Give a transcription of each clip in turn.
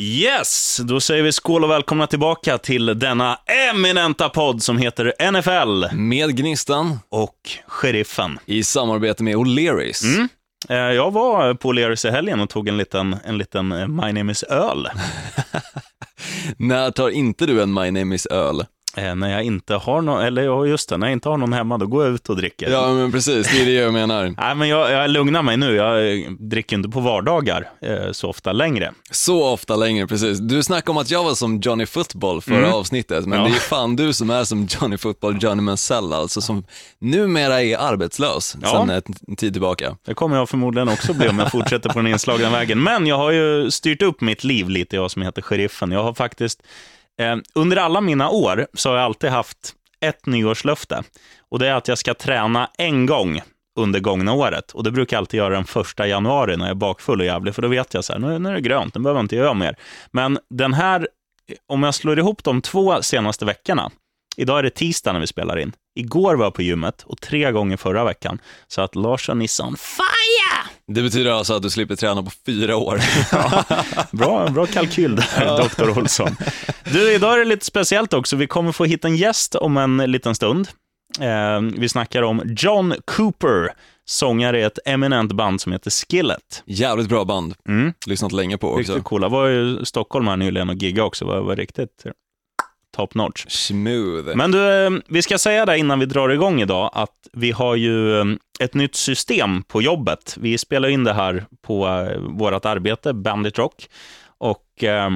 Yes, då säger vi skål och välkomna tillbaka till denna eminenta podd som heter NFL Med Gnistan och Sheriffen. i samarbete med O'Learys. Mm. Eh, Jag var på Leris i helgen och tog en liten, en liten eh, My Name is Öl. När tar inte du en My Name is Öl? Eh, När jag inte har någon, eller just det, när jag inte har någon hemma, då går jag ut och dricker. Ja, men precis, det är det jag menar. Nej, men jag, jag lugnar mig nu. Jag eh, dricker inte på vardagar eh, så ofta längre. Så ofta längre, precis. Du snackade om att jag var som Johnny Football förra Mm. avsnittet, men Ja. det är fan du som är som Johnny Football, Johnny Mansell alltså, som numera är arbetslös Ja. sedan en tid tillbaka. Det kommer jag förmodligen också bli om jag fortsätter på den inslagna vägen. Men jag har ju styrt upp mitt liv lite, jag som heter Sheriffen. Jag har faktiskt, Eh, under alla mina år, så har jag alltid haft ett nyårslöfte. Och det är att jag ska träna en gång under gångna året. Och det brukar jag alltid göra den första januari när jag är bakfull och jävlig, för då vet jag så här, nu, nu är det grönt, nu behöver jag inte göra mer. Men den här, om jag slår ihop de två senaste veckorna, Idag är det tisdag när vi spelar in. Igår var jag på gymmet och tre gånger förra veckan. Så att Lars och Nissan, fan det betyder alltså att du slipper träna på fyra år. Bra, bra kalkyl där, Dr. Olsson. Du, idag är det lite speciellt också. Vi kommer få hit en gäst om en liten stund. Eh, vi snackar om John Cooper, sångare i ett eminent band som heter Skillet. Jävligt bra band. Mm. Lyssnat länge på också. Riktigt coola. Var i Stockholm här nyligen och gigga också. Var, var riktigt top notch. Smooth. Men du, eh, vi ska säga det innan vi drar igång idag, att vi har ju eh, ett nytt system på jobbet. Vi spelar in det här på eh, vårt arbete, Bandit Rock, och eh,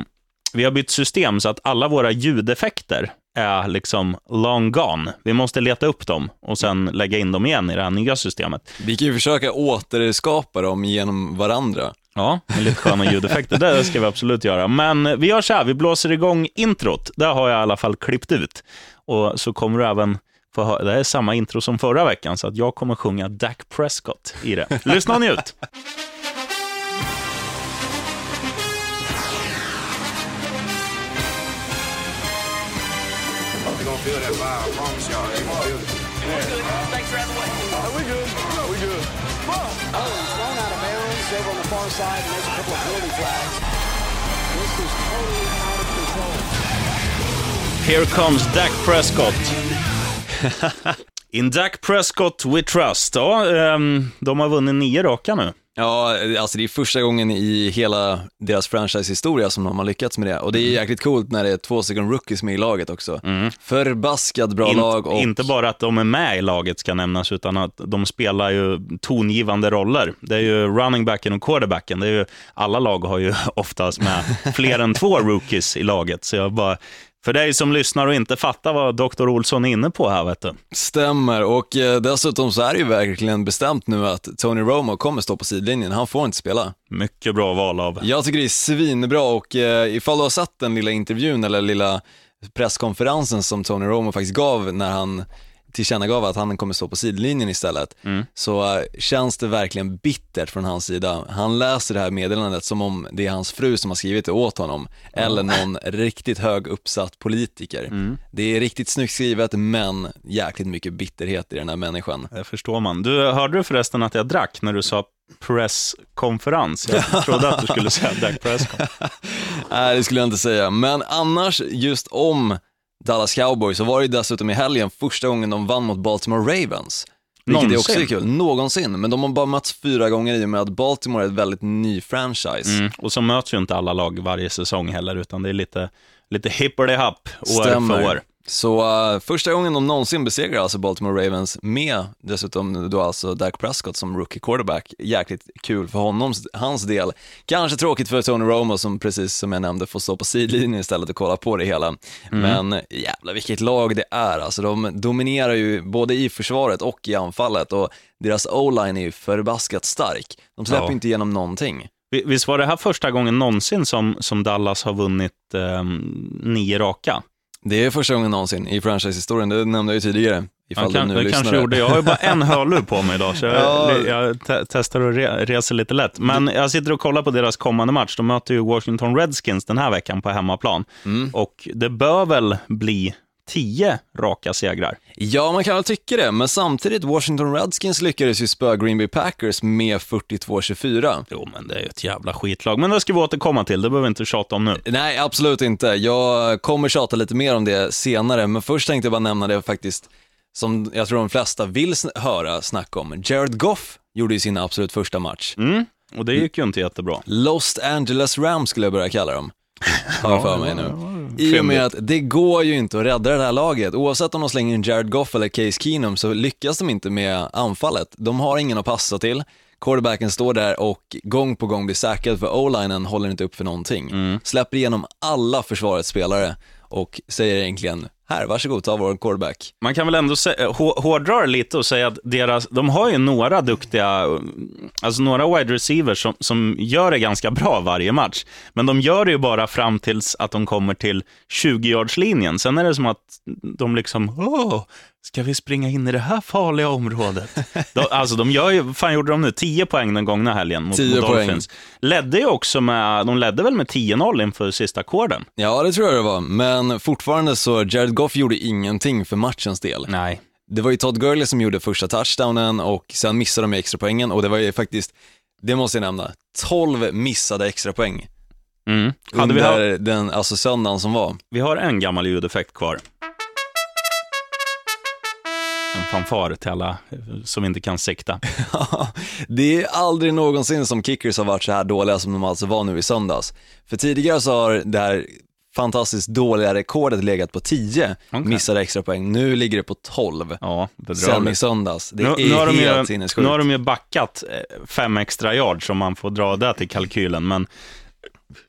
vi har bytt system så att alla våra ljudeffekter är liksom long gone. Vi måste leta upp dem och sen lägga in dem igen i det här nya systemet. Vi kan ju försöka återskapa dem genom varandra. Ja, med lite sköna ljudeffekter. Det ska vi absolut göra. Men vi gör så här, vi blåser igång introt. Det har jag i alla fall klippt ut. Och så kommer du även få höra, det är samma intro som förra veckan, så att jag kommer sjunga Dak Prescott i det. Lyssna och njut! Over on the far side, and there's a couple of penalty flags. This is totally out of control. Here comes Dak Prescott. In Dak Prescott we trust. Ja, ehm, de har vunnit nio raka nu. Ja, alltså det är första gången i hela deras franchise-historia som de har lyckats med det. Och det är jäkligt coolt när det är två stycken rookies med i laget också. Förbaskat bra In, lag och Inte bara att de är med i laget ska nämnas, utan att de spelar ju tongivande roller. Det är ju running backen och quarterbacken. Det är ju, alla lag har ju oftast med fler än två rookies i laget. Så jag bara, för dig som lyssnar och inte fattar vad Dr. Olsson är inne på här, vet du. stämmer. Och eh, dessutom så är det ju verkligen bestämt nu att Tony Romo kommer stå på sidlinjen. Han får inte spela. Mycket bra val av. Jag tycker det är svinbra och eh, ifall du har sett den lilla intervjun eller lilla presskonferensen som Tony Romo faktiskt gav när han tillkännagav att han kommer stå på sidlinjen istället, så eh, känns det verkligen bittert från hans sida. Han läser det här meddelandet som om det är hans fru som har skrivit det åt honom, eller någon riktigt hög uppsatt politiker. Det är riktigt snyggt skrivet, men jäkligt mycket bitterhet i den här människan. Det förstår man. Du, hörde du förresten att jag drack när du sa presskonferens? Jag trodde att du skulle säga Dak Prescott. Nej, det skulle jag inte säga. Men annars, just om Dallas Cowboys, så var det ju dessutom i helgen första gången de vann mot Baltimore Ravens. Vilket är också Någonsin. kul. Någonsin. Men de har bara mötts fyra gånger i och med att Baltimore är ett väldigt ny franchise. Mm. Och så möts ju inte alla lag varje säsong heller, utan det är lite, lite hippity-happ år Stämmer. för år. Så uh, första gången de någonsin besegrar alltså Baltimore Ravens med dessutom då alltså Dak Prescott som rookie quarterback. Jäkligt kul för honom, hans del. Kanske tråkigt för Tony Romo som precis som jag nämnde får stå på sidlinjen istället och kolla på det hela. Men jävlar vilket lag det är alltså. De dominerar ju både i försvaret och i anfallet och deras o-line är ju förbaskat stark. De släpper Ja. inte igenom någonting. Vi- Visst var det här första gången någonsin som, som Dallas har vunnit ehm, nio raka? Det är första gången någonsin i franchise-historien, det nämnde jag ju tidigare. Ifall Jag, kan, du nu jag kanske lyssnade. gjorde. Jag har ju bara en hörlur på mig idag, så jag, Ja. jag te testar att re resa lite lätt. Men jag sitter och kollar på deras kommande match. De möter ju Washington Redskins den här veckan på hemmaplan. Mm. Och det bör väl bli tio raka segrar. Ja, man kan väl tycka det, men samtidigt, Washington Redskins lyckades ju spöa Green Bay Packers med 42-24. Jo, men det är ju ett jävla skitlag. Men det ska vi återkomma till, det behöver vi inte tjata om nu. Nej, absolut inte. Jag kommer tjata lite mer om det senare, men först tänkte jag bara nämna det faktiskt, som jag tror de flesta vill höra snacka om. Jared Goff gjorde ju sin absolut första match. Mm, och det gick ju inte jättebra. Los Angeles Rams skulle jag börja kalla dem. Har jag för mig nu. I och med att det går ju inte att rädda det här laget. Oavsett om de slänger in Jared Goff eller Case Keenum så lyckas de inte med anfallet. De har ingen att passa till. Quarterbacken står där och gång på gång blir säkrad för o-linen håller inte upp för någonting. Släpper igenom alla försvarets spelare och säger egentligen, här, varsågod, ta vår quarterback. Man kan väl ändå eh, hårdra det lite och säga att deras, de har ju några duktiga, alltså några wide receivers som, som gör det ganska bra varje match. Men de gör det ju bara fram tills att de kommer till 20-yardslinjen. Sen är det som att de liksom, åh, ska vi springa in i det här farliga området? de, alltså de gör ju, fan gjorde de nu? 10 poäng den gångna helgen mot, 10 mot. Dolphins. Ledde ju också med, de ledde väl med 10-0 inför sista korden? Ja, det tror jag det var, men fortfarande så, Jared Goff gjorde ingenting för matchens del. Nej. Det var ju Todd Gurley som gjorde första touchdownen och sen missade de extra poängen och det var ju faktiskt, det måste jag nämna, 12 missade extra poäng Mm. Hade vi, under ha, den, alltså söndagen som var. vi har en gammal ljudeffekt kvar. En fanfar till alla som inte kan sikta. det är aldrig någonsin som kickers har varit så här dåliga som de alltså var nu i söndags. För tidigare så har det här fantastiskt dåliga rekordet legat på 10 Okej. missade extra poäng. Nu ligger det på 12 Ja, sen i söndags. Det Nu, är nu, har de helt ju, sinnessjukt. nu har de ju backat eh, fem extra yards om man får dra det till kalkylen, men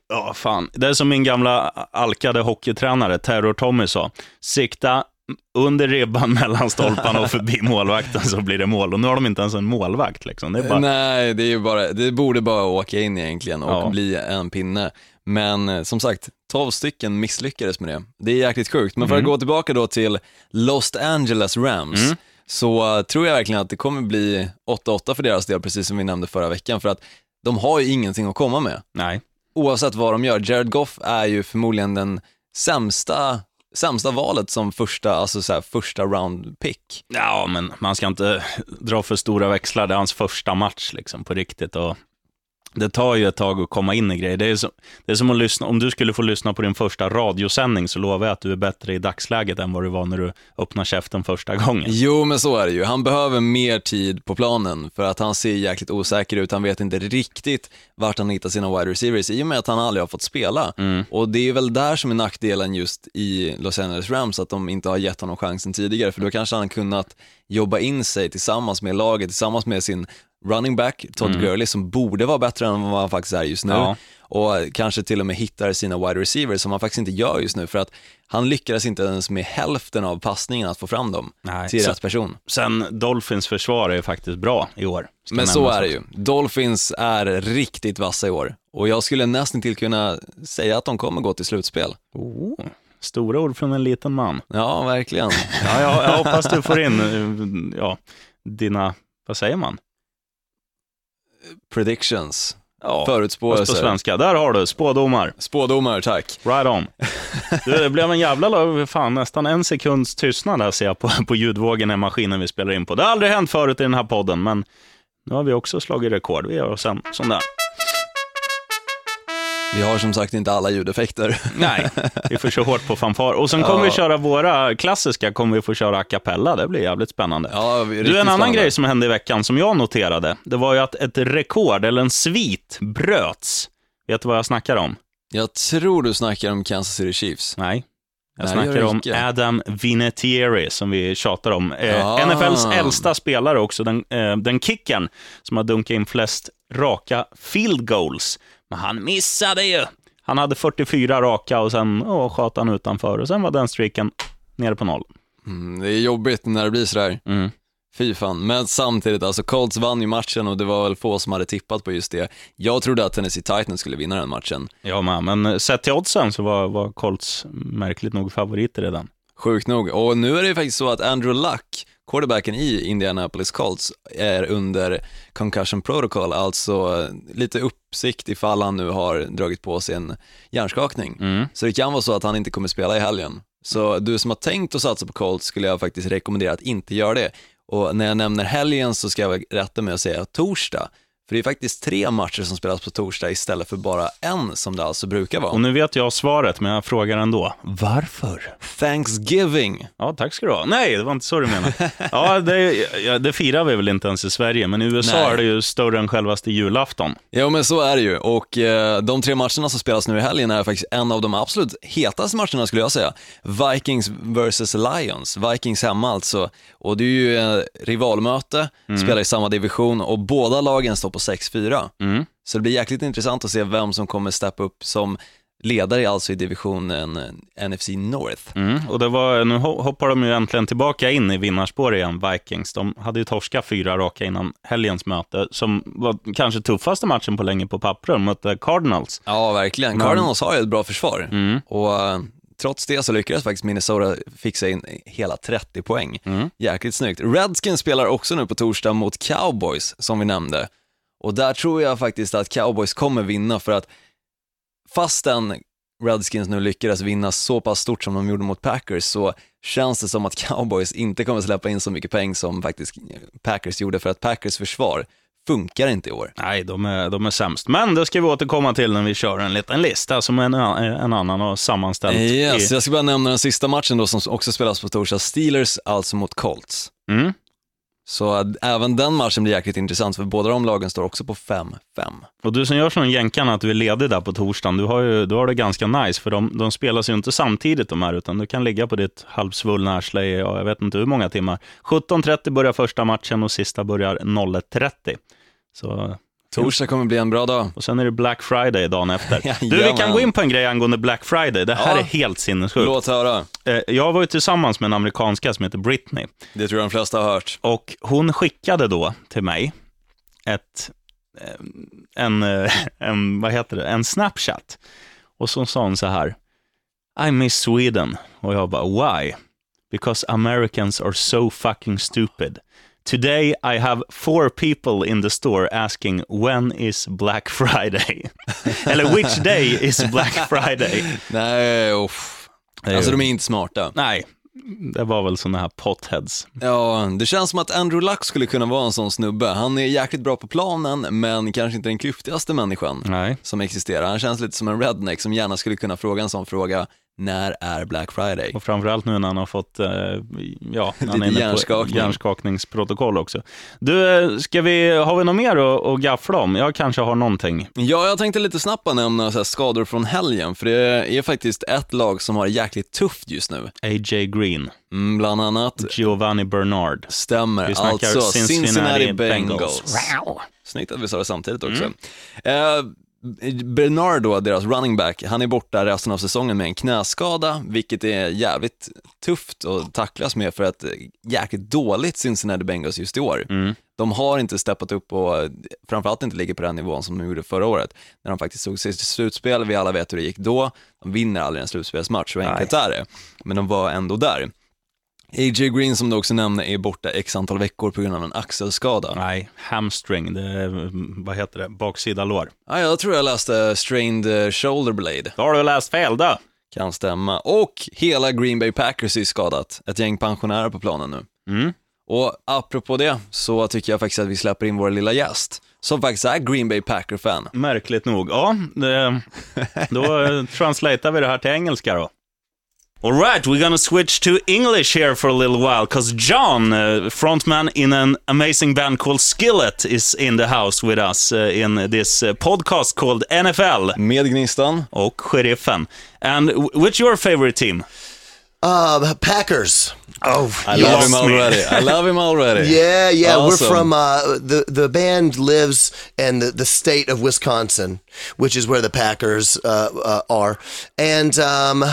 ja, fan. Det är som min gamla alkade hockeytränare, Terror-Tommy, sa. Sikta under ribban mellan stolparna och förbi målvakten så blir det mål. Och nu har de inte ens en målvakt. Liksom. Det bara, Nej, det, är ju bara, det borde bara åka in egentligen och Ja. bli en pinne. Men eh, som sagt, 12 stycken misslyckades med det. Det är jäkligt sjukt. Men för Mm. att gå tillbaka då till Los Angeles Rams, så eh, tror jag verkligen att det kommer bli 8-8 för deras del, precis som vi nämnde förra veckan. För att de har ju ingenting att komma med. nej. Oavsett vad de gör. Jared Goff är ju förmodligen den sämsta, sämsta valet som första, alltså så här, första round pick. Ja, men man ska inte dra för stora växlar. Det är hans första match liksom, på riktigt. Och det tar ju ett tag att komma in i grejer. Det är, så, det är som att lyssna, om du skulle få lyssna på din första radiosändning så lovar jag att du är bättre i dagsläget än vad du var när du öppnade käften första gången. Jo, men så är det ju. Han behöver mer tid på planen för att han ser jäkligt osäker ut. Han vet inte riktigt vart han hittar sina wide receivers i och med att han aldrig har fått spela. Och det är väl där som är nackdelen just i Los Angeles Rams, att de inte har gett honom chansen tidigare. För då kanske han kunnat jobba in sig tillsammans med laget, tillsammans med sin running back, Todd Gurley, som borde vara bättre än vad han faktiskt är just nu. Ja. Och kanske till och med hittar sina wide receivers som han faktiskt inte gör just nu. För att han lyckades inte ens med hälften av passningen att få fram dem Nej, till så- rätt person. Sen, Dolphins försvar är faktiskt bra i år. Men så är det ju. Dolphins är riktigt vassa i år. Och jag skulle nästan till kunna säga att de kommer gå till slutspel. Oh, stora ord från en liten man. Ja, verkligen. Ja, jag, jag hoppas du får in eh, ja, dina, vad säger man? Predictions. Ja, fast på Förutspåelser. svenska. Där har du, spådomar. Spådomar, tack. Right on. Du, det blev en jävla, la- fan, nästan en sekunds tystnad här ser jag på, på ljudvågen i maskinen vi spelar in på. Det har aldrig hänt förut i den här podden, men nu har vi också slagit rekord. Vi gör oss en sån där. Vi har som sagt inte alla ljudeffekter. Nej, vi får köra hårt på fanfar. Och sen kommer vi köra våra klassiska, kommer vi få köra a cappella. Det blir jävligt spännande. Ja, du, en annan spännande. grej som hände i veckan som jag noterade, det var ju att ett rekord, eller en svit, bröts. Vet du vad jag snackar om? Jag tror du snackar om Kansas City Chiefs. Nej. Jag Nej, snackar jag om. Adam Vinatieri, som vi tjatar om. Eh, Ah. NFLs äldsta spelare också, den, eh, den kicken som har dunkat in flest raka field goals. Men han missade ju. Han hade 44 raka och sen oh, sköt han utanför och sen var den streaken nere på noll. Mm, det är jobbigt när det blir sådär. Mm. Fy fan. Men samtidigt, alltså Colts vann ju matchen och det var väl få som hade tippat på just det. Jag trodde att Tennessee Titans skulle vinna den matchen. Ja, men, men sett till oddsen så var, var Colts märkligt nog favoriter redan. Sjukt nog. Och nu är det ju faktiskt så att Andrew Luck, quarterbacken i Indianapolis Colts, är under concussion protocol, alltså eh, lite uppsikt ifall han nu har dragit på sig en hjärnskakning. Mm. Så det kan vara så att han inte kommer spela i helgen. Så du som har tänkt att satsa på Colts skulle jag faktiskt rekommendera att inte göra det. Och när jag nämner helgen så ska jag rätta mig och säga torsdag. För det är faktiskt tre matcher som spelas på torsdag istället för bara en som det alltså brukar vara. Och nu vet jag svaret, men jag frågar ändå. Varför? Thanksgiving. Ja, tack ska du ha. Nej, det var inte så du menade. Ja, det, ja, det firar vi väl inte ens i Sverige, men i USA Nej. är det ju större än självaste julafton. Ja men så är det ju och eh, de tre matcherna som spelas nu i helgen är faktiskt en av de absolut hetaste matcherna skulle jag säga. Vikings vs Lions, Vikings hemma alltså. Och det är ju eh, rivalmöte, spelar i samma division och båda lagen står på 6-4. Mm. Så det blir jäkligt intressant att se vem som kommer steppa upp som ledare alltså i divisionen eh, NFC North. Mm. Och det var, nu ho- hoppar de ju äntligen tillbaka in i vinnarspår igen, Vikings. De hade ju torskat fyra raka innan helgens möte, som var kanske tuffaste matchen på länge på pappret. De mötte Cardinals. Ja, verkligen. Men- Cardinals har ju ett bra försvar Mm. och eh, trots det så lyckades faktiskt Minnesota fixa in hela 30 poäng. Mm. Jäkligt snyggt. Redskins spelar också nu på torsdag mot Cowboys, som vi nämnde. Och där tror jag faktiskt att Cowboys kommer vinna för att fastän Redskins nu lyckades vinna så pass stort som de gjorde mot Packers så känns det som att Cowboys inte kommer släppa in så mycket pengar som faktiskt Packers gjorde för att Packers försvar funkar inte i år. Nej, de är, de är sämst. Men det ska vi återkomma till när vi kör en liten lista som en, en annan har sammanställt. Yes, i, jag ska bara nämna den sista matchen då som också spelas på torsdag. Steelers alltså mot Colts. mm. Så även den matchen blir jäkligt intressant för båda de lagen står också på 5-5. Och du som gör som jänkarna, att du är ledig där på torsdagen, du har, ju, du har det ganska nice, för de, de spelas ju inte samtidigt de här, utan du kan ligga på ditt halvsvullna arsle i, ja, jag vet inte hur många timmar. 17.30 börjar första matchen och sista börjar 01.30. Så, Torsdag kommer bli en bra dag. och sen är det Black Friday dagen efter. Du, vi kan gå in på en grej angående Black Friday. Det här Ja. är helt sinnessjukt. Låt höra. Eh, Jag var ju tillsammans med en amerikanska som heter Britney. Det tror jag de flesta har hört. Och hon skickade då till mig ett, eh, en, eh, en, vad heter det, en Snapchat. Och så sa hon så här, I miss Sweden. Och jag bara, why? Because Americans are so fucking stupid. Today I have four people in the store asking when is Black Friday? Eller which day is Black Friday? Nej, uff. Alltså de är inte smarta. Nej, det var väl sådana här potheads. Ja, det känns som att Andrew Luck skulle kunna vara en sån snubbe. Han är jäkligt bra på planen, men kanske inte den klyftigaste människan Nej. som existerar. Han känns lite som en redneck som gärna skulle kunna fråga en sån fråga, när är Black Friday? Och framförallt nu när han har fått, eh, ja, han är hjärnskakning. hjärnskakningsprotokoll också. Du, eh, ska vi, har vi något mer att, att gaffla om? Jag kanske har någonting. Ja, jag tänkte lite snabbt nämna så skador från helgen, för det är faktiskt ett lag som har det jäkligt tufft just nu. A.J. Green, Mm, bland annat Giovanni Bernard. stämmer, Vi alltså Cincinnati, Cincinnati, Bengals. Bengals. Snyggt att vi sa det samtidigt också. Mm. Eh, Bernard då, deras running back, han är borta resten av säsongen med en knäskada, vilket är jävligt tufft att tacklas med för att jäkligt dåligt Cincinnati Bengals just i år. Mm. De har inte steppat upp och framförallt inte ligger på den nivån som de gjorde förra året, när de faktiskt tog sig till slutspel, vi alla vet hur det gick då, de vinner aldrig en slutspelsmatch, så enkelt är det, men de var ändå där. A.J. Green som du också nämner är borta x antal veckor på grund av en axelskada. Nej, hamstring, det är, mm, vad heter det, baksida lår. Ja, jag tror jag läste strained eh, shoulder blade. Då har du läst fel då. Kan stämma. Och hela Green Bay Packers är skadat. Ett gäng pensionärer på planen nu. Mm. Och apropå det så tycker jag faktiskt att vi släpper in vår lilla gäst, som faktiskt är Green Bay Packer-fan. Märkligt nog. Ja, det, då eh, translatear vi det här till engelska då. All right, we're gonna switch to English here for a little while, because John, uh, frontman in an amazing band called Skillet, is in the house with us uh, in this uh, podcast called NFL Med Gnistan. och Sheriffen. And w- which your favorite team? Uh, Packers. Oh, I love him already. I love him already. Yeah, yeah. Awesome. We're from uh, the the band lives in the, the state of Wisconsin, which is where the Packers uh, uh, are. And um,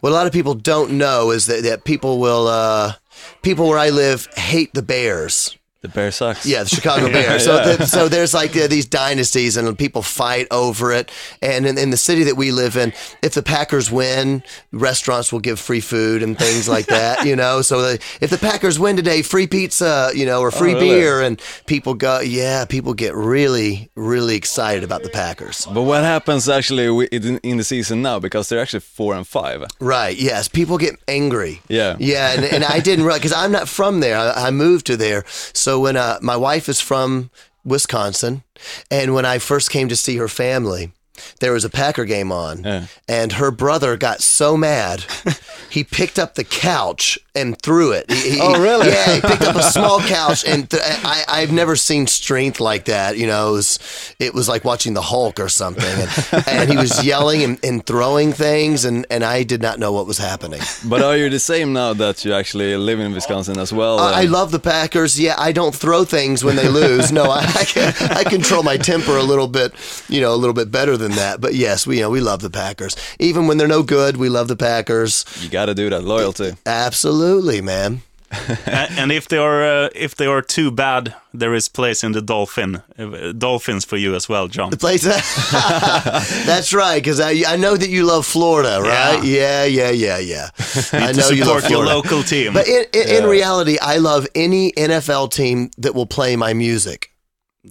what a lot of people don't know is that, that people will uh, people where I live hate the Bears. The Bear sucks. Yeah, the Chicago Bears. So, Yeah. th- so there's like uh, these dynasties, and people fight over it. And in, in the city that we live in, if the Packers win, restaurants will give free food and things like that. You know, so the, if the Packers win today, free pizza, you know, or free really? beer, and people go, yeah, people get really, really excited about the Packers. But what happens actually in, in the season now? Because they're actually four and five. Right. Yes. People get angry. Yeah. Yeah. And, and I didn't because I'm not from there. I, I moved to there. So when uh, my wife is from Wisconsin, and when I first came to see her family, there was a Packer game on, Yeah. and her brother got so mad, he picked up the couch and threw it. He- he- Oh, really? Yeah, he picked up a small couch, and th- I, I've never seen strength like that. You know, it was, it was like watching the Hulk or something, and, and he was yelling and, and throwing things, and, and I did not know what was happening. But are you the same now that you actually live in Wisconsin as well? I I love the Packers. Yeah, I don't throw things when they lose. No, I, I, can, I control my temper a little bit, you know, a little bit better than that. But yes, we you know we love the Packers. Even when they're no good, we love the Packers. you gotta do that, loyalty. Absolutely, man. And if they are uh, if they are too bad, there is place in the Dolphin uh, Dolphins for you as well, John. The place. That's right, because I I know that you love Florida, right? Yeah, yeah, yeah, yeah. I know you love support your local team. But in, in, in reality, I love any NFL team that will play my music.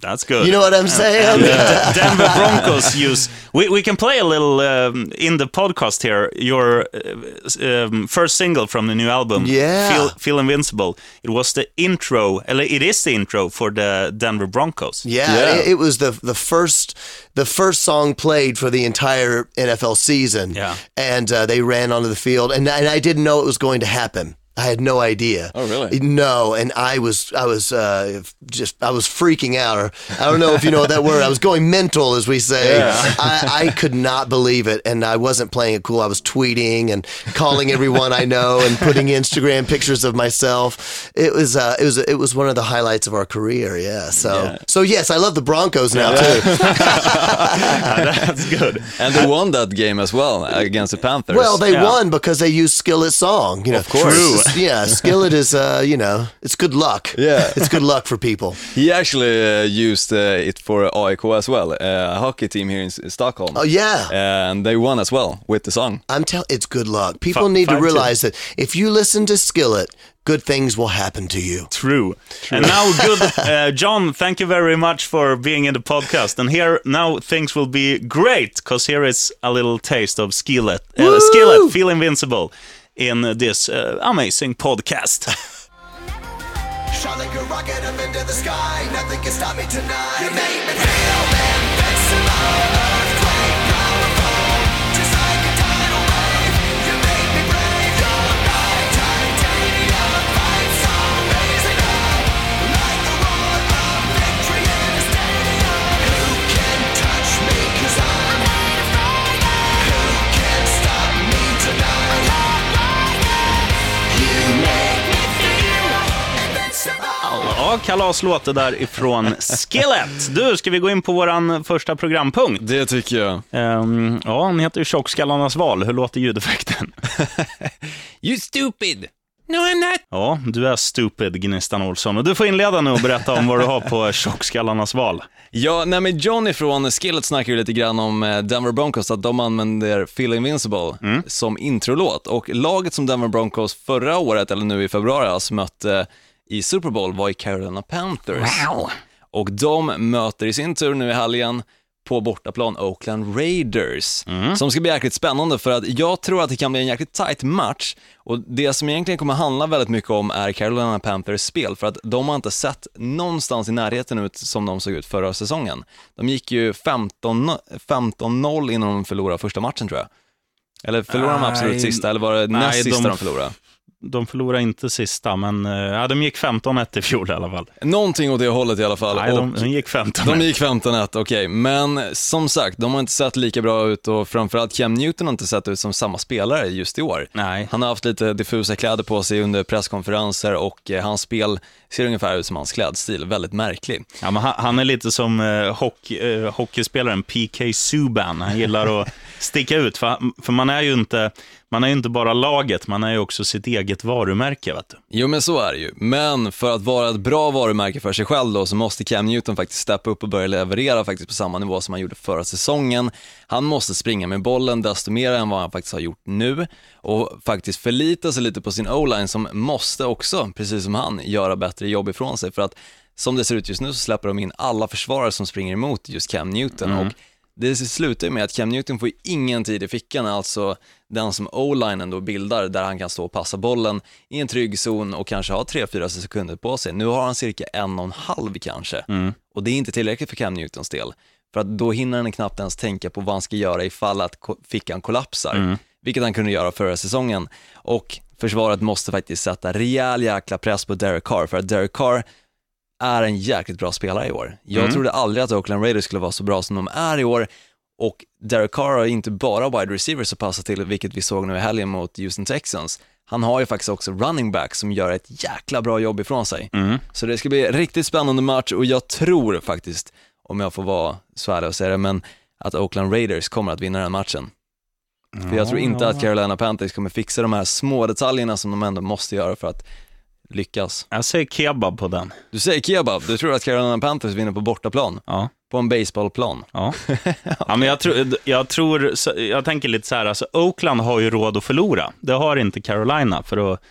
That's good. You know what I'm saying? And uh, Denver Broncos use. We, we can play a little um, in the podcast here. Your uh, um, first single from the new album, Yeah. Feel, Feel Invincible. It was the intro. It is the intro for the Denver Broncos. Yeah, Yeah. It, it was the the first the first song played for the entire NFL season. Yeah. and uh, they ran onto the field, and and I didn't know it was going to happen. I had no idea. Oh, really? No, and I was I was uh, just I was freaking out, or I don't know if you know that word. I was going mental, as we say. I, I could not believe it, and I wasn't playing it cool. I was tweeting and calling everyone I know and putting Instagram pictures of myself. It was uh, it was it was one of the highlights of our career. Yeah. So Yeah. so yes, I love the Broncos now too. That's good. And they won that game as well against the Panthers. Well, they Yeah. won because they used Skillet's song. You know, of course. True. Yeah, Skillet is uh, you know, it's good luck. Yeah. it's good luck for people. he actually uh, used uh, it for AIK as well, uh, a hockey team here in S- Stockholm. Oh yeah. And they won as well with the song. I'm telling it's good luck. People Fi- need to five, two. realize that if you listen to Skillet, good things will happen to you. True. And now, good, uh, John. Thank you very much for being in the podcast. And here now things will be great because here is a little taste of Skillet. Uh, Skillet, Feel Invincible, in this uh, amazing podcast. Ja, kalaslåt det där ifrån Skillet. Du, ska vi gå in på våran första programpunkt? Det tycker jag. Ehm, ja, han heter ju Tjockskallarnas val. Hur låter ljudeffekten? You stupid! No I'm not! Ja, du är stupid, Gnistan Olsson. Och du får inleda nu och berätta om vad du har på Tjockskallarnas val. Ja, nej men Johnny från Skillet snackar ju lite grann om eh, Denver Broncos, att de använder Feel Invincible som introlåt. Och laget som Denver Broncos förra året, eller nu i februari, alltså mötte i Super Bowl var i Carolina Panthers. Och de möter i sin tur nu i helgen på bortaplan Oakland Raiders. Som ska bli jäkligt spännande för att jag tror att det kan bli en jäkligt tight match. Och det som egentligen kommer handla väldigt mycket om är Carolina Panthers spel, för att de har inte sett någonstans i närheten ut som de såg ut förra säsongen. De gick ju 15 15-0 innan de förlorade första matchen tror jag. Eller förlorade de absolut sista, eller var det Nej, näst sista de- de förlorade? De förlorade inte sista, men eh, ja, de gick 15-1 i fjol i alla fall. Någonting åt det hållet i alla fall. Nej, de, de gick 15 De gick 15-1, okej. Men som sagt, de har inte sett lika bra ut och framförallt Cam Newton har inte sett ut som samma spelare just i år. Nej. Han har haft lite diffusa kläder på sig under presskonferenser och eh, hans spel ser ungefär ut som hans klädstil, väldigt märklig. Ja, men han, han är lite som eh, hockey, eh, hockeyspelaren PK Subban. Han gillar att sticka ut, för, för man är ju inte man är ju inte bara laget, man är ju också sitt eget varumärke. Vet du. Jo men så är det ju, men för att vara ett bra varumärke för sig själv då så måste Cam Newton faktiskt steppa upp och börja leverera faktiskt på samma nivå som han gjorde förra säsongen. Han måste springa med bollen desto mer än vad han faktiskt har gjort nu och faktiskt förlita sig lite på sin o-line som måste också, precis som han, göra bättre jobb ifrån sig för att som det ser ut just nu så släpper de in alla försvarare som springer emot just Cam Newton och det slutar ju med att Cam Newton får ingen tid i fickan, alltså den som o-linen då bildar, där han kan stå och passa bollen i en trygg zon och kanske ha 3-4 sekunder på sig. Nu har han cirka en och en halv kanske, och det är inte tillräckligt för Cam Newtons del. För att då hinner han knappt ens tänka på vad han ska göra ifall att fickan kollapsar, vilket han kunde göra förra säsongen. Och försvaret måste faktiskt sätta rejäl jäkla press på Derek Carr, för att Derek Carr är en jäkligt bra spelare i år. Jag trodde aldrig att Oakland Raiders skulle vara så bra som de är i år och Derek Carr har inte bara wide receivers att passa till, vilket vi såg nu i helgen mot Houston Texans. Han har ju faktiskt också running back som gör ett jäkla bra jobb ifrån sig. Så det ska bli riktigt spännande match och jag tror faktiskt, om jag får vara så ärlig och säga det, men att Oakland Raiders kommer att vinna den matchen. För jag tror inte att Carolina Panthers kommer fixa de här små detaljerna som de ändå måste göra för att lyckas. Jag säger kebab på den. Du säger kebab, du tror att Carolina Panthers vinner på bortaplan? Ja. På en baseballplan? Ja. ja, men jag, tror, jag tror, jag tänker lite så här, alltså Oakland har ju råd att förlora. Det har inte Carolina, för att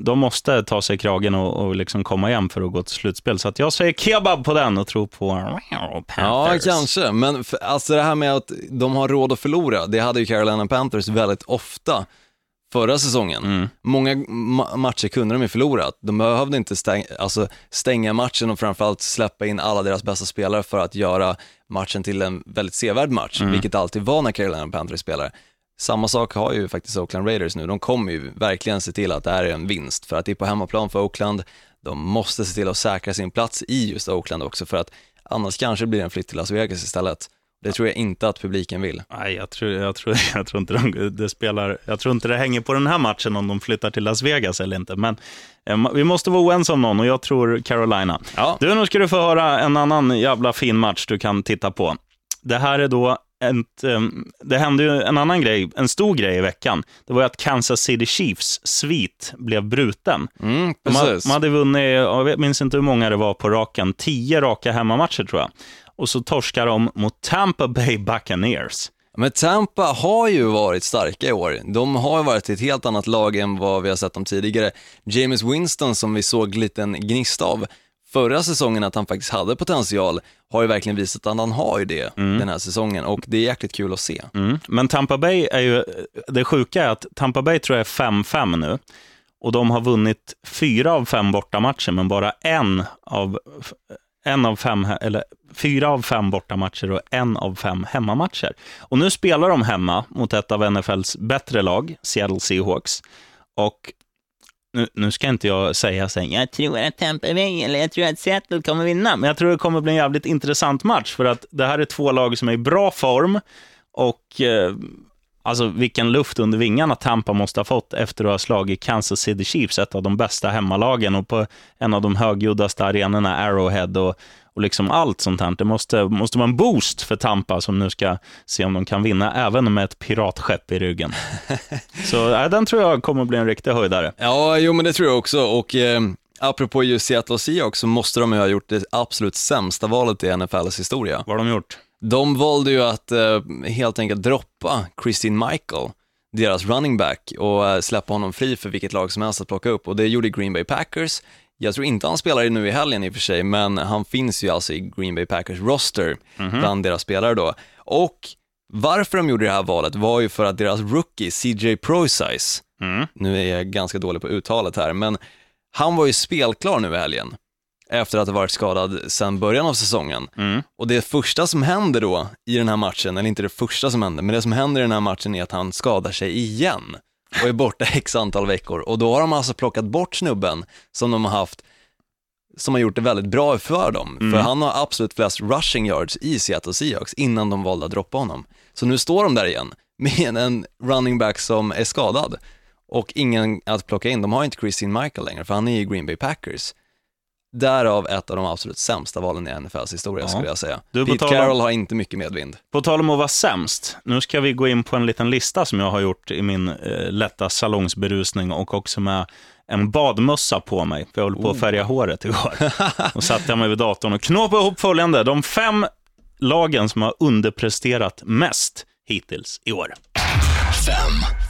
de måste ta sig kragen och, och liksom komma igen för att gå till slutspel. Så att jag säger kebab på den och tror på Ja, Panthers. kanske, men för, alltså det här med att de har råd att förlora, det hade ju Carolina Panthers väldigt ofta förra säsongen. Många ma- matcher kunde de ju förlorat. De behövde inte stäng, alltså stänga matchen och framförallt släppa in alla deras bästa spelare för att göra matchen till en väldigt sevärd match, vilket alltid var när Carolina Panthers spelar. Samma sak har ju faktiskt Oakland Raiders nu. De kommer ju verkligen se till att det här är en vinst, för att det är på hemmaplan för Oakland. De måste se till att säkra sin plats i just Oakland också, för att annars kanske det blir en flytt till Las Vegas istället. Det tror jag inte att publiken vill. Nej, jag tror, jag, tror, jag, tror inte de, det spelar, jag tror inte det hänger på den här matchen om de flyttar till Las Vegas eller inte. Men eh, vi måste vara oense om någon och jag tror Carolina. Ja. Du, nu ska du få höra en annan jävla fin match du kan titta på. Det här är då ett, eh, det hände ju en annan grej, en stor grej i veckan. Det var ju att Kansas City Chiefs svit blev bruten. Mm, precis. de hade vunnit, jag minns inte hur många det var på raken, tio raka hemmamatcher tror jag. Och så torskar de mot Tampa Bay Buccaneers. Men Tampa har ju varit starka i år. De har varit ett helt annat lag än vad vi har sett dem tidigare. James Winston som vi såg liten gnista av förra säsongen att han faktiskt hade potential har ju verkligen visat att han har ju det den här säsongen och det är jäkligt kul att se. Mm. Men Tampa Bay är ju, det sjuka är att Tampa Bay tror jag är 5-5 nu. Och de har vunnit fyra av fem bortamatcher, men bara en av, en av fem, eller fyra av fem bortamatcher och en av fem hemmamatcher. Och nu spelar de hemma mot ett av NFLs bättre lag, Seattle Seahawks. Och nu, nu ska inte jag säga sen, jag tror att Tampa Bay, eller jag tror att Seattle kommer vinna, men jag tror det kommer bli en jävligt intressant match, för att det här är två lag som är i bra form, och eh, alltså vilken luft under vingarna Tampa måste ha fått efter att ha slagit Kansas City Chiefs, ett av de bästa hemmalagen, och på en av de högljuddaste arenorna, Arrowhead, och, och liksom allt sånt här. Det måste, måste vara en boost för Tampa, som nu ska se om de kan vinna, även med ett piratskepp i ryggen. Så äh, den tror jag kommer bli en riktig höjdare. Ja, jo men det tror jag också och eh, apropå just Seattle Seahawks så måste de ju ha gjort det absolut sämsta valet i NFLs historia. Vad har de gjort? De valde ju att eh, helt enkelt droppa Christine Michael, deras running back, och eh, släppa honom fri för vilket lag som helst att plocka upp. Och det gjorde Green Bay Packers. Jag tror inte han spelar nu i helgen i och för sig, men han finns ju alltså i Green Bay Packers roster bland deras spelare då. Och varför de gjorde det här valet var ju för att deras rookie CJ Proisize, nu är jag ganska dålig på uttalet här, men han var ju spelklar nu i helgen efter att ha varit skadad sedan början av säsongen. Och det första som händer då i den här matchen, eller inte det första som händer, men det som händer i den här matchen är att han skadar sig igen och är borta x antal veckor. Och då har de alltså plockat bort snubben som de har haft, som har gjort det väldigt bra för dem. För han har absolut flest rushing yards i Seattle Seahawks innan de valde att droppa honom. Så nu står de där igen med en running back som är skadad och ingen att plocka in. De har inte Christine Michael längre, för han är i Green Bay Packers. Därav ett av de absolut sämsta valen i NFLs historia skulle jag säga. Du, Pete tal om- Carroll har inte mycket medvind. På tal om att vara sämst, nu ska vi gå in på en liten lista som jag har gjort i min eh, lätta salongsberusning och också med en badmössa på mig, för jag håller på att färga håret igår. Och satte jag mig vid datorn och knåpade ihop följande, de fem lagen som har underpresterat mest hittills i år.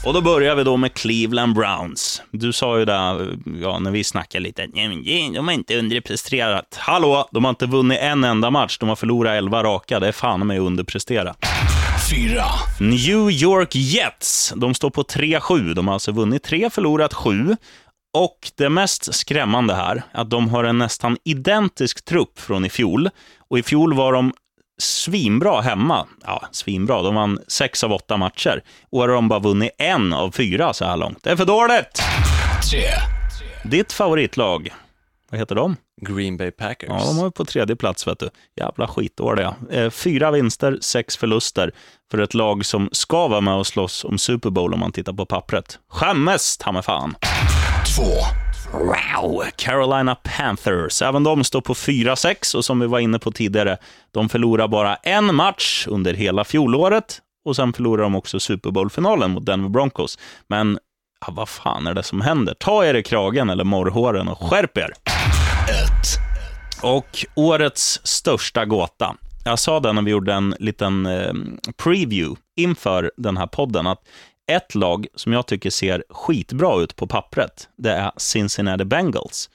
Och då börjar vi då med Cleveland Browns. Du sa ju där, ja, när vi snackade lite, "Nej, men det- de har inte underpresterat. Hallå, de har inte vunnit en enda match, de har förlorat elva raka. Det är fan att underprestera. New York Jets, de står på 3-7. De har alltså vunnit tre, förlorat sju. Och det mest skrämmande här, att de har en nästan identisk trupp från i fjol. Och i fjol var de svinbra hemma. Ja, svinbra. De vann sex av åtta matcher. Och har de bara vunnit en av fyra så här långt. Det är för dåligt! Ditt favoritlag, vad heter de? Green Bay Packers. Ja, de har ju på tredje plats, vet du. Jävla skitdåliga. Eh, fyra vinster, sex förluster för ett lag som ska vara med och slåss om Super Bowl om man tittar på pappret. Skämmes, ta mig fan. Wow! Carolina Panthers. Även de står på 4-6 och som vi var inne på tidigare, de förlorar bara en match under hela fjolåret och sen förlorar de också Super Bowl-finalen mot Denver Broncos. Men ja, vad fan är det som händer? Ta er i kragen eller morrhåren och skärp er! Och årets största gåta. Jag sa det när vi gjorde en liten eh, preview inför den här podden, att ett lag som jag tycker ser skitbra ut på pappret, det är Cincinnati Bengals.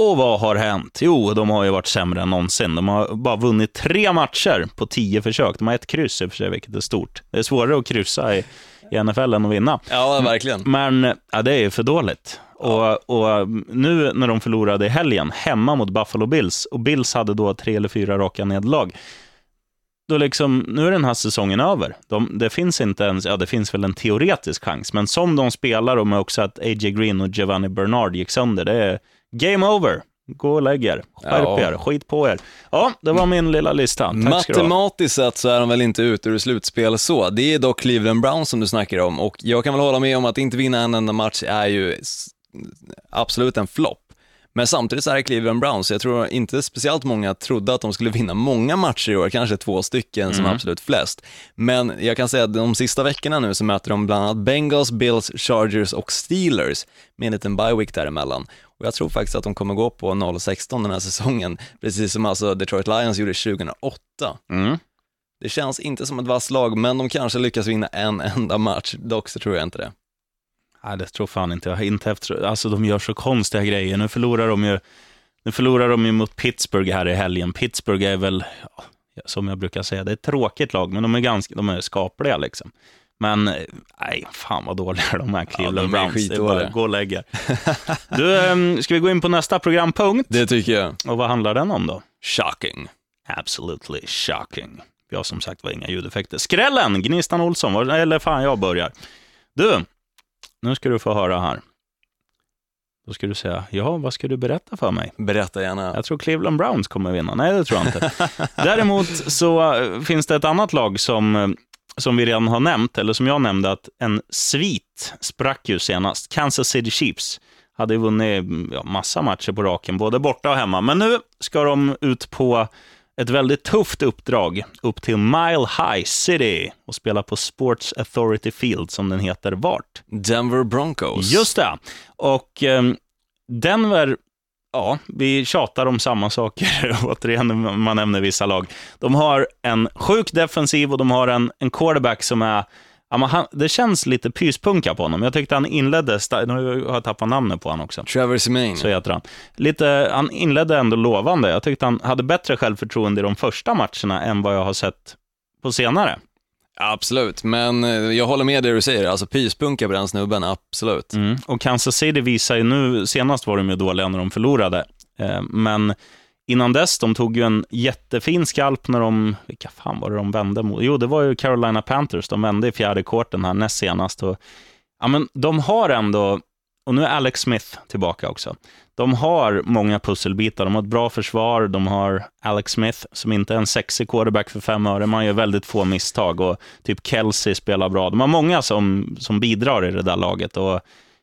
Och vad har hänt? Jo, de har ju varit sämre än någonsin. De har bara vunnit tre matcher på tio försök. De har ett kryss i och för sig, vilket är stort. Det är svårare att kryssa i, i NFL än att vinna. Ja, verkligen. Men ja, det är ju för dåligt. Och, och nu när de förlorade i helgen, hemma mot Buffalo Bills, och Bills hade då tre eller fyra raka nederlag, då liksom, nu är den här säsongen över. De, det finns inte ens, ja det finns väl en teoretisk chans, men som de spelar och med också att A.J. Green och Giovanni Bernard gick sönder, det är game over. Gå och lägg er. Skärp Ja. er. Skit på er. Ja, det var min lilla lista. Tack. Matematiskt sett så är de väl inte ute ur slutspel så. Det är dock Cleveland Browns som du snackar om och jag kan väl hålla med om att inte vinna en enda match är ju absolut en flopp. Men samtidigt så är det Cleveland Browns, jag tror inte speciellt många trodde att de skulle vinna många matcher i år, kanske två stycken som absolut flest. Men jag kan säga att de sista veckorna nu så möter de bland annat Bengals, Bills, Chargers och Steelers med en liten bye week däremellan. Och jag tror faktiskt att de kommer gå på 0-16 den här säsongen, precis som alltså Detroit Lions gjorde 2008. Mm. Det känns inte som ett vasst lag, men de kanske lyckas vinna en enda match. Dock så tror jag inte det. Nej, det tror fan inte jag. Inte efter, alltså de gör så konstiga grejer. Nu förlorar de ju, nu förlorar de ju mot Pittsburgh här i helgen. Pittsburgh är väl, ja, som jag brukar säga, det är ett tråkigt lag, men de är ganska, de är skapliga liksom. Men, nej, fan vad dåliga de är, Cleveland de är Browns. Det är bara gå och lägga. Du, ehm, ska vi gå in på nästa programpunkt? Det tycker jag. Och vad handlar den om då? Shocking. Absolutely shocking. Har som sagt var inga ljudeffekter. Skrällen, Gnistan Olsson, eller fan jag börjar. Du, nu ska du få höra här. Då ska du säga, ja, vad ska du berätta för mig? Berätta gärna. Jag tror Cleveland Browns kommer vinna. Nej, det tror jag inte. Däremot så eh, finns det ett annat lag som, eh, som vi redan har nämnt, eller som jag nämnde, att en svit sprack ju senast. Kansas City Chiefs hade vunnit mm, ja, massa matcher på raken, både borta och hemma. Men nu ska de ut på ett väldigt tufft uppdrag upp till Mile High City och spela på Sports Authority Field, som den heter, vart? Denver Broncos. Just det. Och eh, Denver, ja, vi tjatar om samma saker återigen, man nämner vissa lag. De har en sjuk defensiv och de har en, en quarterback som är Ja, men han, det känns lite pyspunka på honom. Jag tyckte han inledde, nu har jag tappat namnet på honom också. Trevor Simain. Så heter han. Lite, han inledde ändå lovande. Jag tyckte han hade bättre självförtroende i de första matcherna än vad jag har sett på senare. Absolut, men eh, jag håller med det du säger. Alltså pyspunka på den snubben, absolut. Mm. Och Kansas City visar ju nu, senast var de ju dåliga när de förlorade, eh, men innan dess, de tog ju en jättefin skalp när de, vilka fan var det de vände mot? Jo, det var ju Carolina Panthers, de vände i fjärde korten här näst senast. Och, ja, men de har ändå, och nu är Alex Smith tillbaka också, de har många pusselbitar, de har ett bra försvar, de har Alex Smith som inte är en sexig quarterback för fem öre, man gör väldigt få misstag och typ Kelsey spelar bra. De har många som, som bidrar i det där laget och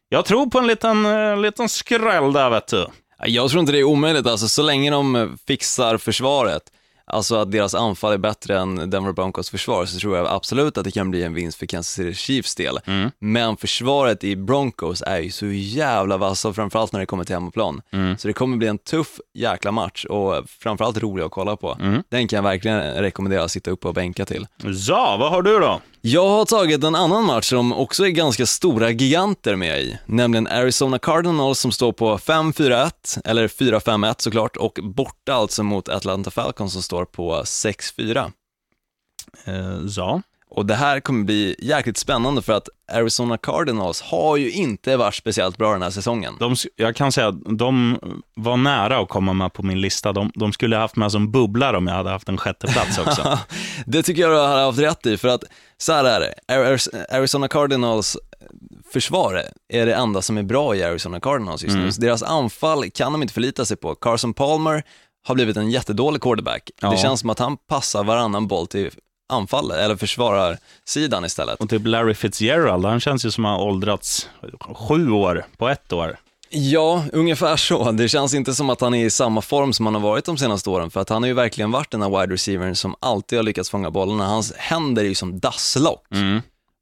jag tror på en liten, eh, liten skräll där vet du. Jag tror inte det är omöjligt, alltså så länge de fixar försvaret, alltså att deras anfall är bättre än Denver Broncos försvar, så tror jag absolut att det kan bli en vinst för Kansas City Chiefs del. Men försvaret i Broncos är ju så jävla vassa, framförallt när det kommer till hemmaplan. Så det kommer bli en tuff jäkla match och framförallt rolig att kolla på. Den kan jag verkligen rekommendera att sitta upp och bänka till. Ja, vad har du då? Jag har tagit en annan match som också är ganska stora giganter med i, nämligen Arizona Cardinals som står på 5-4-1, eller 4-5-1 såklart, och borta alltså mot Atlanta Falcons som står på 6-4. Eh, ja. Och det här kommer bli jäkligt spännande för att Arizona Cardinals har ju inte varit speciellt bra den här säsongen. De, jag kan säga att de var nära att komma med på min lista. De, de skulle ha haft med som bubblare om jag hade haft en sjätte plats också. det tycker jag du har haft rätt i, för att så här är det, Ari- Arizona Cardinals försvar är det enda som är bra i Arizona Cardinals just nu. Så deras anfall kan de inte förlita sig på. Carson Palmer har blivit en jättedålig quarterback. Ja. Det känns som att han passar varannan boll till anfallet, eller försvararsidan istället. Och typ Larry Fitzgerald, han känns ju som att han åldrats sju år på ett år. Ja, ungefär så. Det känns inte som att han är i samma form som han har varit de senaste åren, för att han har ju verkligen varit den här wide receivern som alltid har lyckats fånga bollarna. Hans händer är ju som dasslock.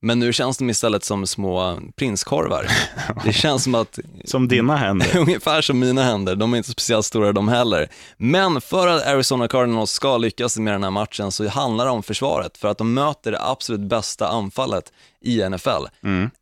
Men nu känns de istället som små prinskorvar. Det känns som att Som dina händer. Ungefär som mina händer, de är inte speciellt stora de heller. Men för att Arizona Cardinals ska lyckas med den här matchen så handlar det om försvaret, för att de möter det absolut bästa anfallet i NFL,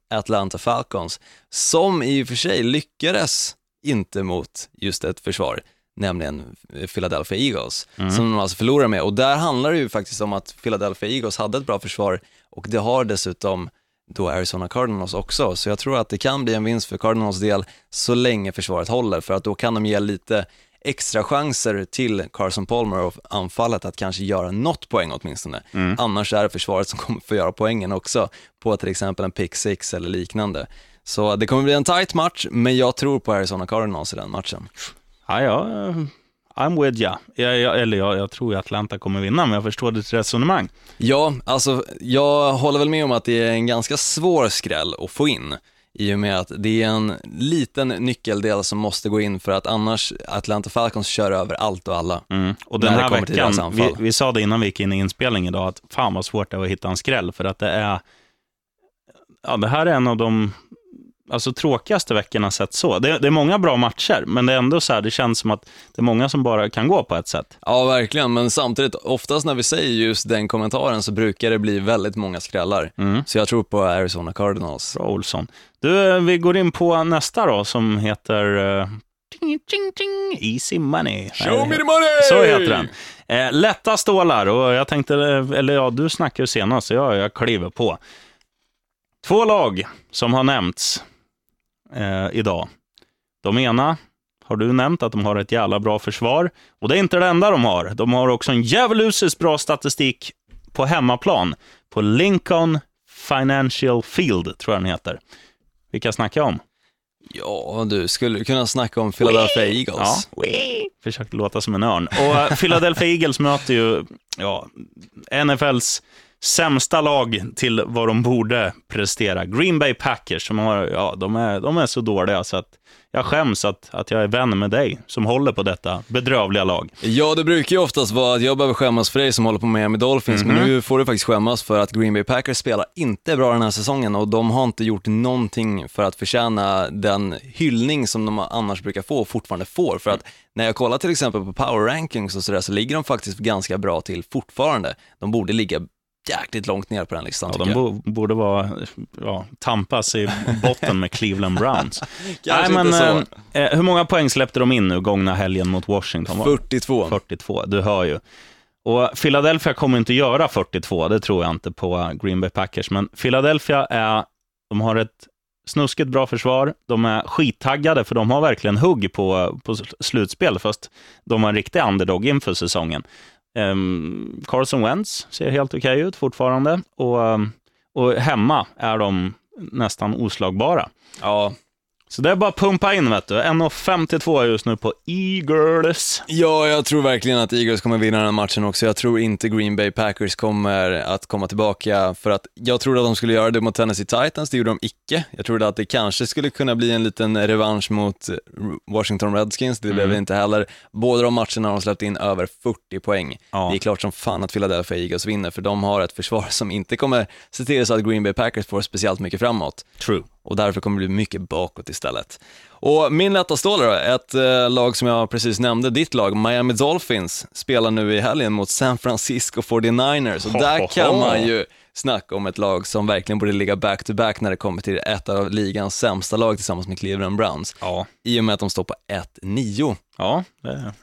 Atlanta Falcons, som i och för sig lyckades inte mot just ett försvar, nämligen Philadelphia Eagles, som de alltså förlorar med. Och där handlar det ju faktiskt om att Philadelphia Eagles hade ett bra försvar och det har dessutom då Arizona Cardinals också. Så jag tror att det kan bli en vinst för Cardinals del så länge försvaret håller, för att då kan de ge lite extra chanser till Carson Palmer och anfallet att kanske göra något poäng åtminstone. Annars är det försvaret som kommer få göra poängen också på till exempel en pick six eller liknande. Så det kommer bli en tight match, men jag tror på Arizona Cardinals i den matchen. Ja, ja, eh, I'm with ya. Jag, jag, eller jag, jag tror ju Atlanta kommer vinna, men jag förstår ditt resonemang. Ja, alltså jag håller väl med om att det är en ganska svår skräll att få in i och med att det är en liten nyckeldel som måste gå in för att annars Atlanta Falcons kör över allt och alla. Mm. Och den här veckan, vi, vi sa det innan vi gick in i inspelning idag, att fan vad svårt det är att hitta en skräll, för att det är, ja det här är en av de alltså, tråkigaste veckorna sett så. Det, det är många bra matcher, men det är ändå så här, det känns som att det är många som bara kan gå på ett sätt. Ja, verkligen, men samtidigt, oftast när vi säger just den kommentaren så brukar det bli väldigt många skrällar. Så jag tror på Arizona Cardinals. Bra Olsson. Du, eh, vi går in på nästa då, som heter uh, ting, ting, ting, Easy Money. Show me the money! Så heter den. Eh, lätta stålar, och jag tänkte, eh, eller ja, du snackade ju senast, så jag, jag kliver på. Två lag som har nämnts eh, idag. De ena har du nämnt att de har ett jävla bra försvar. Och det är inte det enda de har. De har också en djävulusiskt bra statistik på hemmaplan. På Lincoln Financial Field, tror jag den heter. Vilka snackar jag om? Ja, du skulle kunna snacka om Philadelphia Eagles. Ja, försökte låta som en örn. Och eh, Philadelphia Eagles möter ju ja, NFLs sämsta lag till vad de borde prestera. Green Bay Packers, som har, ja, de, är, de är så dåliga så att jag skäms att, att jag är vän med dig som håller på detta bedrövliga lag. Ja, det brukar ju oftast vara att jag behöver skämmas för dig som håller på Miami Dolphins, men nu får du faktiskt skämmas för att Green Bay Packers spelar inte bra den här säsongen och de har inte gjort någonting för att förtjäna den hyllning som de annars brukar få och fortfarande får. För att när jag kollar till exempel på power rankings och sådär så ligger de faktiskt ganska bra till fortfarande. De borde ligga jäkligt långt ner på den listan Ja, de bo, borde vara, ja, tampas i botten med Cleveland Browns. Inte så. eh, eh, hur många poäng släppte de in nu gångna helgen mot Washington? va? 42. 42, du hör ju. Och Philadelphia kommer inte göra 42, det tror jag inte på Green Bay Packers, men Philadelphia är, de har ett snuskigt bra försvar, de är skittaggade för de har verkligen hugg på, på slutspel, fast de var en riktig underdog inför säsongen. Ehm, um, Carson Wentz ser helt okej ut fortfarande och, ehm, och hemma är de nästan oslagbara. Ja, så det är bara att pumpa in, vet du. 1,52 just nu på Eagles. Ja, jag tror verkligen att Eagles kommer vinna den här matchen också. Jag tror inte Green Bay Packers kommer att komma tillbaka, för att jag trodde att de skulle göra det mot Tennessee Titans, det gjorde de icke. Jag trodde att det kanske skulle kunna bli en liten revansch mot Washington Redskins, det blev det inte heller. Båda de matcherna har de släppt in över 40 poäng. Ja. Det är klart som fan att Philadelphia Eagles vinner, för de har ett försvar som inte kommer se till så att Green Bay Packers får speciellt mycket framåt True. Och därför kommer det bli mycket bakåt istället. Och min lätta stål då, ett eh, lag som jag precis nämnde, ditt lag, Miami Dolphins, spelar nu i helgen mot San Francisco 49ers och där kan man ju snacka om ett lag som verkligen borde ligga back-to-back när det kommer till ett av ligans sämsta lag tillsammans med Cleveland Browns, Ja. i och med att de står på 1-9. Ja, det...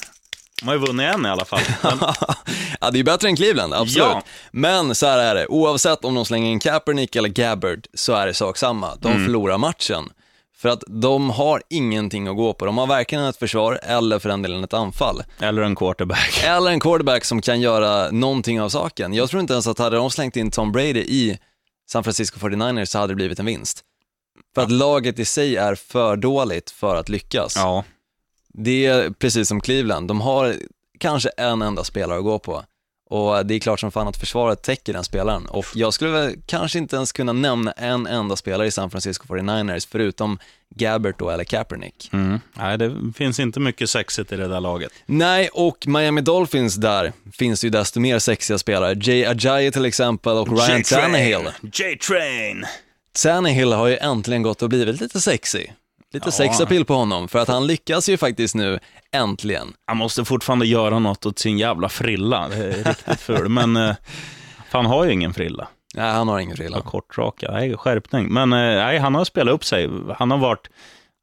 De har ju vunnit en i alla fall. Men, ja, det är bättre än Cleveland, absolut. Ja. Men så här är det, oavsett om de slänger in Kaepernick eller Gabbard så är det sak samma. De Mm. förlorar matchen. För att de har ingenting att gå på. De har varken ett försvar eller för den delen ett anfall. eller en quarterback. Eller en quarterback som kan göra någonting av saken. Jag tror inte ens att hade de slängt in Tom Brady i San Francisco 49ers så hade det blivit en vinst. För att laget i sig är för dåligt för att lyckas. Ja. Det är precis som Cleveland, de har kanske en enda spelare att gå på. Och det är klart som fan att försvaret täcker den spelaren. Och jag skulle väl kanske inte ens kunna nämna en enda spelare i San Francisco 49ers, förutom Gabbert då, eller Kaepernick. Mm. Nej, det finns inte mycket sexigt i det där laget. Nej, och Miami Dolphins där finns ju desto mer sexiga spelare. Jay Ajayi till exempel och Ryan Tannehill. J-Train. Tannehill har ju äntligen gått och blivit lite sexy. Lite sexapil på honom, för att han lyckas ju faktiskt nu, äntligen. Han måste fortfarande göra något åt sin jävla frilla. Det är riktigt ful. Men eh, fan har ju ingen frilla. Nej, han har ingen frilla. Kortraka. Nej, skärpning. Men eh, nej, han har spelat upp sig. Han har varit,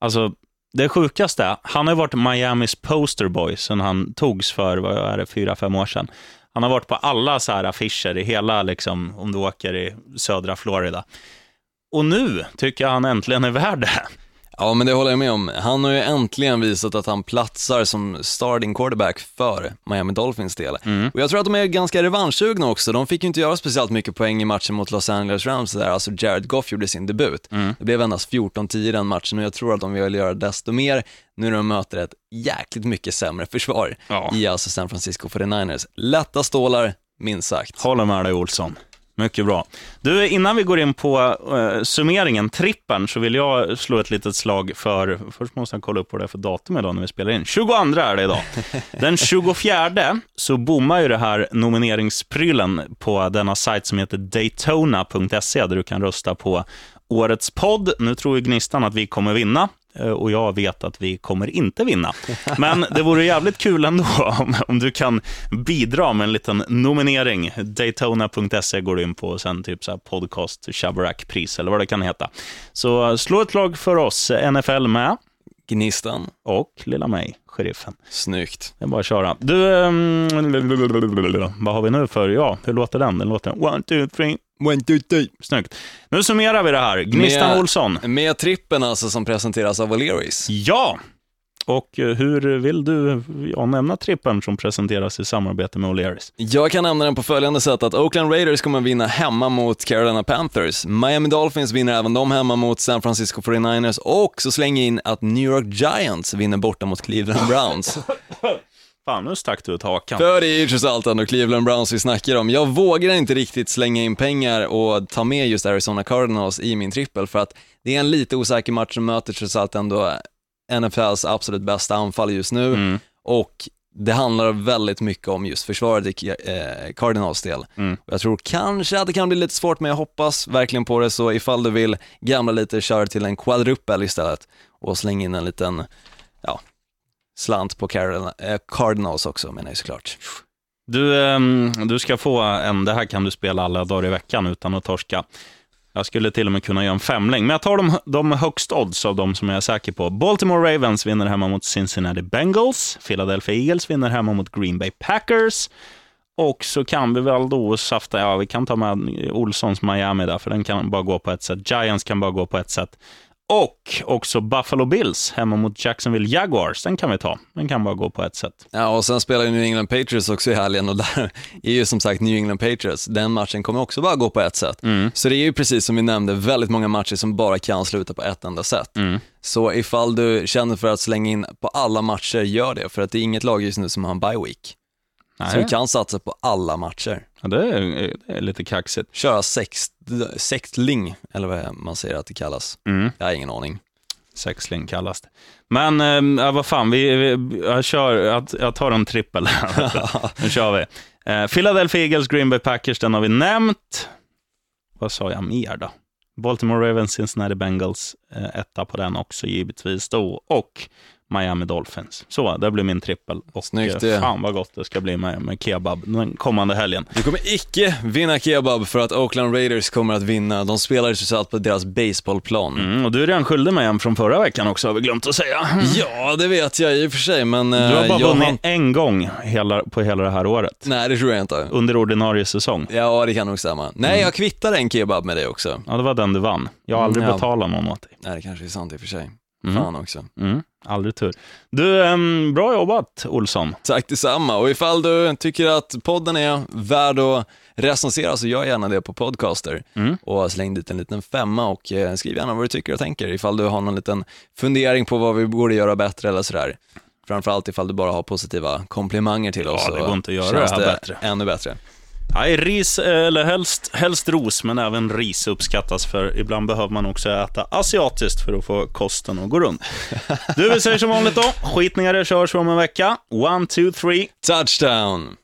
alltså, det sjukaste, han har varit Miamis posterboy sen han togs för, vad är det, fyra, fem år sedan. Han har varit på alla så här affischer i hela, liksom, om du åker i södra Florida. Och nu tycker jag han äntligen är värd det. Ja, men det håller jag med om. Han har ju äntligen visat att han platsar som starting quarterback för Miami Dolphins del. Och jag tror att de är ganska revanschsugna också. De fick ju inte göra speciellt mycket poäng i matchen mot Los Angeles Rams där alltså Jared Goff gjorde sin debut. Det blev endast 14-10 i den matchen och jag tror att de vill göra desto mer nu när de möter ett jäkligt mycket sämre försvar Ja. i alltså San Francisco 49ers. Lätta stålar, minst sagt. Håller med dig Olsson. Mycket bra. Du, innan vi går in på uh, summeringen, trippen, så vill jag slå ett litet slag för, först måste jag kolla upp vad det är för datum idag när vi spelar in. 22 är det idag. Den 24 så bommar ju det här nomineringsprylen på denna sajt som heter daytona.se, där du kan rösta på årets podd. Nu tror ju Gnistan att vi kommer vinna. Eh, och jag vet att vi kommer inte vinna. Men det vore jävligt kul ändå om, om du kan bidra med en liten nominering. Daytona.se går du in på och sen typ så här podcast Shabarak-pris eller vad det kan heta. Så slå ett lag för oss, NFL med Gnistan, och lilla mig, sheriffen. snyggt. Det är bara att köra. Du, ehm, vad har vi nu för, ja, hur låter den? Den låter one, two, three. One, two, three. Snyggt. Nu summerar vi det här. Gnistan Med- Olsson. Med trippen alltså som presenteras av O'Learys. Ja! Och eh, hur vill du ja, nämna trippen som presenteras i samarbete med O'Learys? Jag kan nämna den på följande sätt att Oakland Raiders kommer vinna hemma mot Carolina Panthers. Miami Dolphins vinner även de hemma mot San Francisco 49ers och så slänger in att New York Giants vinner borta mot Cleveland Browns. Fan, nu stack du ut hakan. För det är ju trots allt ändå Cleveland Browns vi snackar om. Jag vågar inte riktigt slänga in pengar och ta med just Arizona Cardinals i min trippel för att det är en lite osäker match som möter trots allt ändå NFLs absolut bästa anfall just nu Mm. och det handlar väldigt mycket om just försvaret i eh, Cardinals del. Mm. Jag tror kanske att det kan bli lite svårt, men jag hoppas verkligen på det, så ifall du vill gamla lite, kör till en quadrupel istället och släng in en liten, ja, slant på eh, Cardinals också menar jag såklart. Du, ehm, du ska få en, det här kan du spela alla dagar i veckan utan att torska. Jag skulle till och med kunna göra en femling, men jag tar de, de högst odds av de som jag är säker på. Baltimore Ravens vinner hemma mot Cincinnati Bengals. Philadelphia Eagles vinner hemma mot Green Bay Packers. Och så kan vi väl då safta, ja vi kan ta med Olssons Miami där, för den kan bara gå på ett sätt. Giants kan bara gå på ett sätt. Och också Buffalo Bills hemma mot Jacksonville Jaguars. Den kan vi ta. Den kan bara gå på ett sätt. Ja, och sen spelar ju New England Patriots också i helgen och där är ju som sagt New England Patriots. Den matchen kommer också bara gå på ett sätt. Så det är ju precis som vi nämnde, väldigt många matcher som bara kan sluta på ett enda sätt. Så ifall du känner för att slänga in på alla matcher, gör det. För att det är inget lag just nu som har en bye week. Så du kan satsa på alla matcher. Ja, det, är, det är lite kaxigt. Köra sext, sextling, eller vad man säger att det kallas. Jag har ingen aning. Sexling kallas det. Men ja, vad fan, vi, vi, jag, kör, jag, jag tar en trippel. nu kör vi. Eh, Philadelphia Eagles, Green Bay Packers, den har vi nämnt. Vad sa jag mer då? Baltimore Ravens, Cincinnati Bengals, eh, etta på den också givetvis då. Och Miami Dolphins. Så, det blir min trippel. Och Snyggt eh, det. fan vad gott det ska bli med, med kebab den kommande helgen. Du kommer icke vinna kebab för att Oakland Raiders kommer att vinna. De spelar ju så att på deras baseballplan. Mm, och du är redan skyldig mig en från förra veckan också, har vi glömt att säga. Ja, det vet jag i och för sig, men Du har eh, bara vunnit har... en gång hela, på hela det här året. Nej, det tror jag inte. Under ordinarie säsong. Ja, det kan nog stämma. Nej, jag kvittar en kebab med dig också. Ja, det var den du vann. Jag har aldrig Mm, ja. betalat någon åt dig. Nej, det kanske är sant i och för sig. Mm. Fan också. Mm, aldrig tur. Du, em, bra jobbat Olsson. Tack detsamma. Och ifall du tycker att podden är värd att recensera så gör gärna det på Podcaster. Mm. Och släng dit en liten femma och eh, skriv gärna vad du tycker och tänker. Ifall du har någon liten fundering på vad vi borde göra bättre eller sådär. Framförallt ifall du bara har positiva komplimanger till oss. det så går inte att göra det här bättre. Ännu bättre. Nej, ris, eller helst, helst ros, men även ris uppskattas för ibland behöver man också äta asiatiskt för att få kosten att gå runt. Du, vi säger som vanligt då, skitningar körs om en vecka. One, two, three. Touchdown!